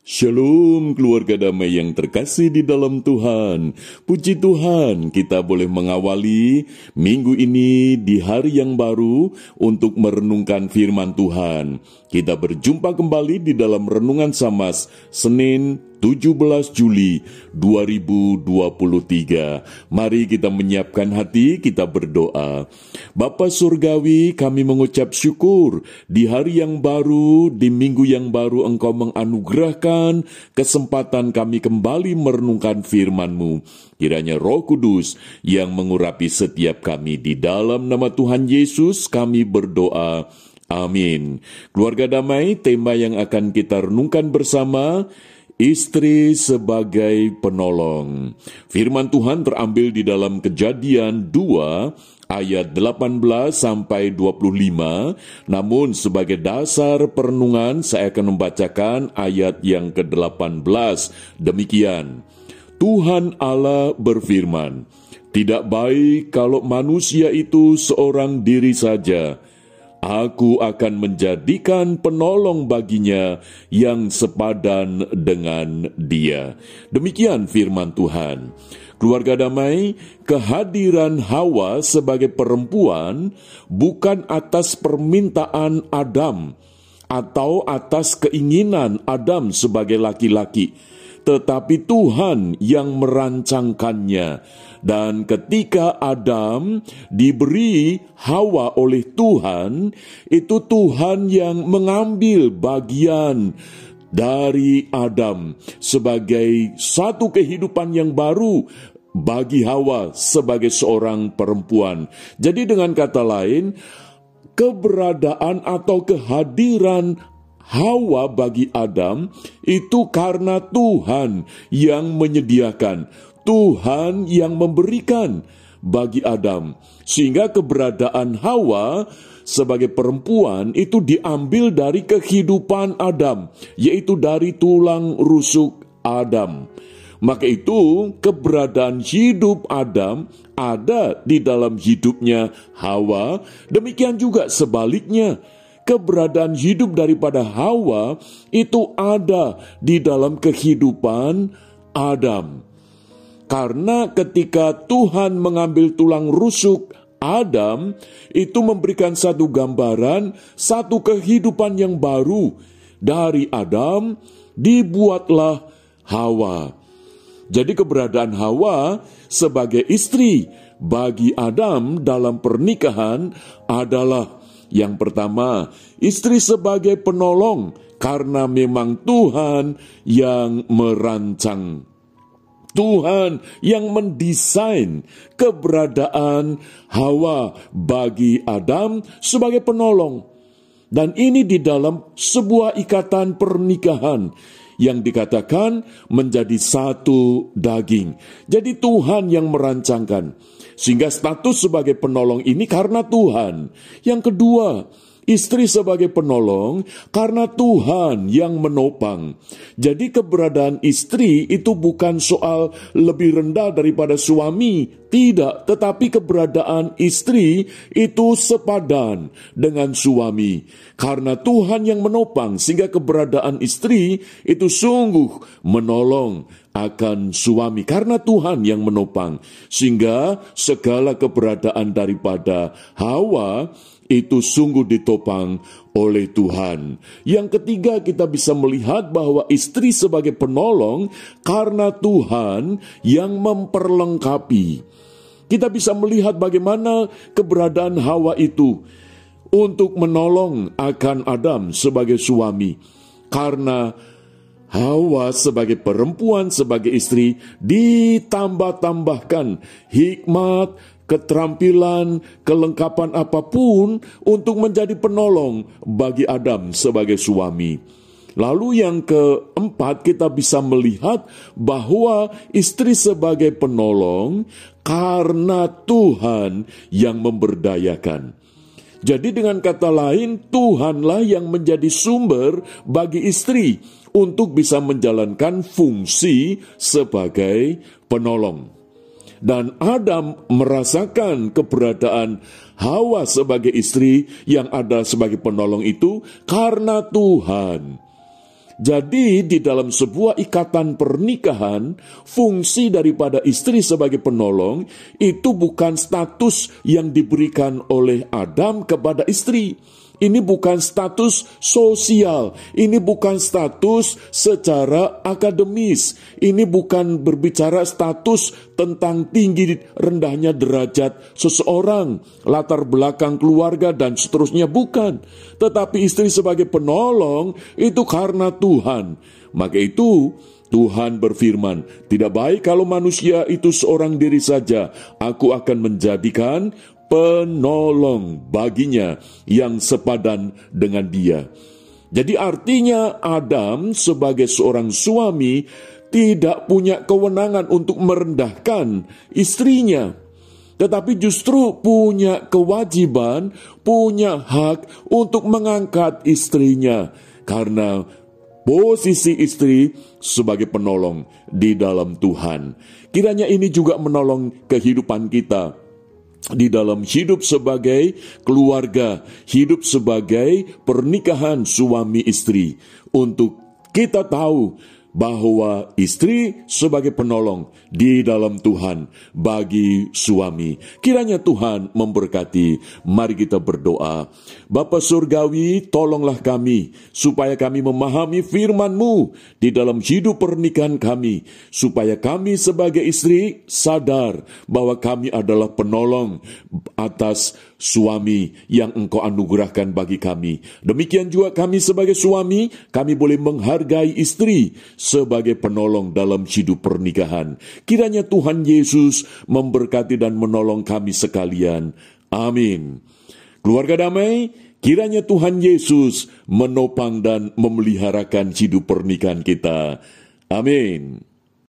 Shalom keluarga damai yang terkasih di dalam Tuhan. Puji Tuhan, kita boleh mengawali minggu ini di hari yang baru untuk merenungkan firman Tuhan. Kita berjumpa kembali di dalam renungan Samas Senin 17 Juli 2023. Mari kita menyiapkan hati, kita berdoa. Bapa Surgawi, kami mengucap syukur di hari yang baru, di minggu yang baru Engkau menganugerahkan kesempatan kami kembali merenungkan firman-Mu. Kiranya Roh Kudus yang mengurapi setiap kami di dalam nama Tuhan Yesus kami berdoa. Amin. Keluarga damai, tema yang akan kita renungkan bersama Istri sebagai penolong. Firman Tuhan terambil di dalam Kejadian 2 ayat 18 sampai 25. Namun sebagai dasar perenungan saya akan membacakan ayat yang ke-18. Demikian. Tuhan Allah berfirman, "Tidak baik kalau manusia itu seorang diri saja." Aku akan menjadikan penolong baginya yang sepadan dengan dia. Demikian firman Tuhan. Keluarga damai, kehadiran Hawa sebagai perempuan bukan atas permintaan Adam atau atas keinginan Adam sebagai laki-laki, tetapi Tuhan yang merancangkannya dan ketika Adam diberi Hawa oleh Tuhan, itu Tuhan yang mengambil bagian dari Adam sebagai satu kehidupan yang baru bagi Hawa sebagai seorang perempuan. Jadi dengan kata lain, keberadaan atau kehadiran Hawa bagi Adam itu karena Tuhan yang menyediakan. Tuhan yang memberikan bagi Adam, sehingga keberadaan Hawa sebagai perempuan itu diambil dari kehidupan Adam, yaitu dari tulang rusuk Adam. Maka itu keberadaan hidup Adam ada di dalam hidupnya Hawa, demikian juga sebaliknya keberadaan hidup daripada Hawa itu ada di dalam kehidupan Adam. Karena ketika Tuhan mengambil tulang rusuk Adam, itu memberikan satu gambaran, satu kehidupan yang baru. Dari Adam dibuatlah Hawa. Jadi keberadaan Hawa sebagai istri bagi Adam dalam pernikahan adalah yang pertama, istri sebagai penolong karena memang Tuhan yang merancang Tuhan yang mendesain keberadaan Hawa bagi Adam sebagai penolong. Dan ini di dalam sebuah ikatan pernikahan yang dikatakan menjadi satu daging. Jadi Tuhan yang merancangkan. Sehingga status sebagai penolong ini karena Tuhan. Yang kedua, istri sebagai penolong karena Tuhan yang menopang. Jadi keberadaan istri itu bukan soal lebih rendah daripada suami, tidak, tetapi keberadaan istri itu sepadan dengan suami. Karena Tuhan yang menopang sehingga keberadaan istri itu sungguh menolong akan suami karena Tuhan yang menopang sehingga segala keberadaan daripada Hawa itu sungguh ditopang oleh Tuhan. Yang ketiga, kita bisa melihat bahwa istri sebagai penolong karena Tuhan yang memperlengkapi. Kita bisa melihat bagaimana keberadaan Hawa itu untuk menolong akan Adam sebagai suami, karena Hawa sebagai perempuan, sebagai istri, ditambah-tambahkan hikmat, keterampilan, kelengkapan apa pun untuk menjadi penolong bagi Adam sebagai suami. Lalu yang keempat kita bisa melihat bahwa istri sebagai penolong karena Tuhan yang memberdayakan. Jadi dengan kata lain Tuhanlah yang menjadi sumber bagi istri untuk bisa menjalankan fungsi sebagai penolong dan Adam merasakan keberadaan Hawa sebagai istri yang ada sebagai penolong itu karena Tuhan. Jadi, di dalam sebuah ikatan pernikahan, fungsi daripada istri sebagai penolong itu bukan status yang diberikan oleh Adam kepada istri. Ini bukan status sosial, ini bukan status secara akademis, ini bukan berbicara status tentang tinggi rendahnya derajat seseorang, latar belakang keluarga, dan seterusnya. Bukan, tetapi istri sebagai penolong itu karena Tuhan. Maka itu Tuhan berfirman, "Tidak baik kalau manusia itu seorang diri saja. Aku akan menjadikan penolong baginya yang sepadan dengan dia. Jadi artinya Adam sebagai seorang suami tidak punya kewenangan untuk merendahkan istrinya. Tetapi justru punya kewajiban, punya hak untuk mengangkat istrinya. Karena posisi istri sebagai penolong di dalam Tuhan. Kiranya ini juga menolong kehidupan kita di dalam hidup sebagai keluarga, hidup sebagai pernikahan suami istri, untuk kita tahu bahwa istri sebagai penolong di dalam Tuhan bagi suami. Kiranya Tuhan memberkati. Mari kita berdoa. Bapa Surgawi, tolonglah kami supaya kami memahami firman-Mu di dalam hidup pernikahan kami, supaya kami sebagai istri sadar bahwa kami adalah penolong atas suami yang Engkau anugerahkan bagi kami. Demikian juga kami sebagai suami, kami boleh menghargai istri sebagai penolong dalam hidup pernikahan. Kiranya Tuhan Yesus memberkati dan menolong kami sekalian. Amin. Keluarga damai, kiranya Tuhan Yesus menopang dan memeliharakan hidup pernikahan kita. Amin.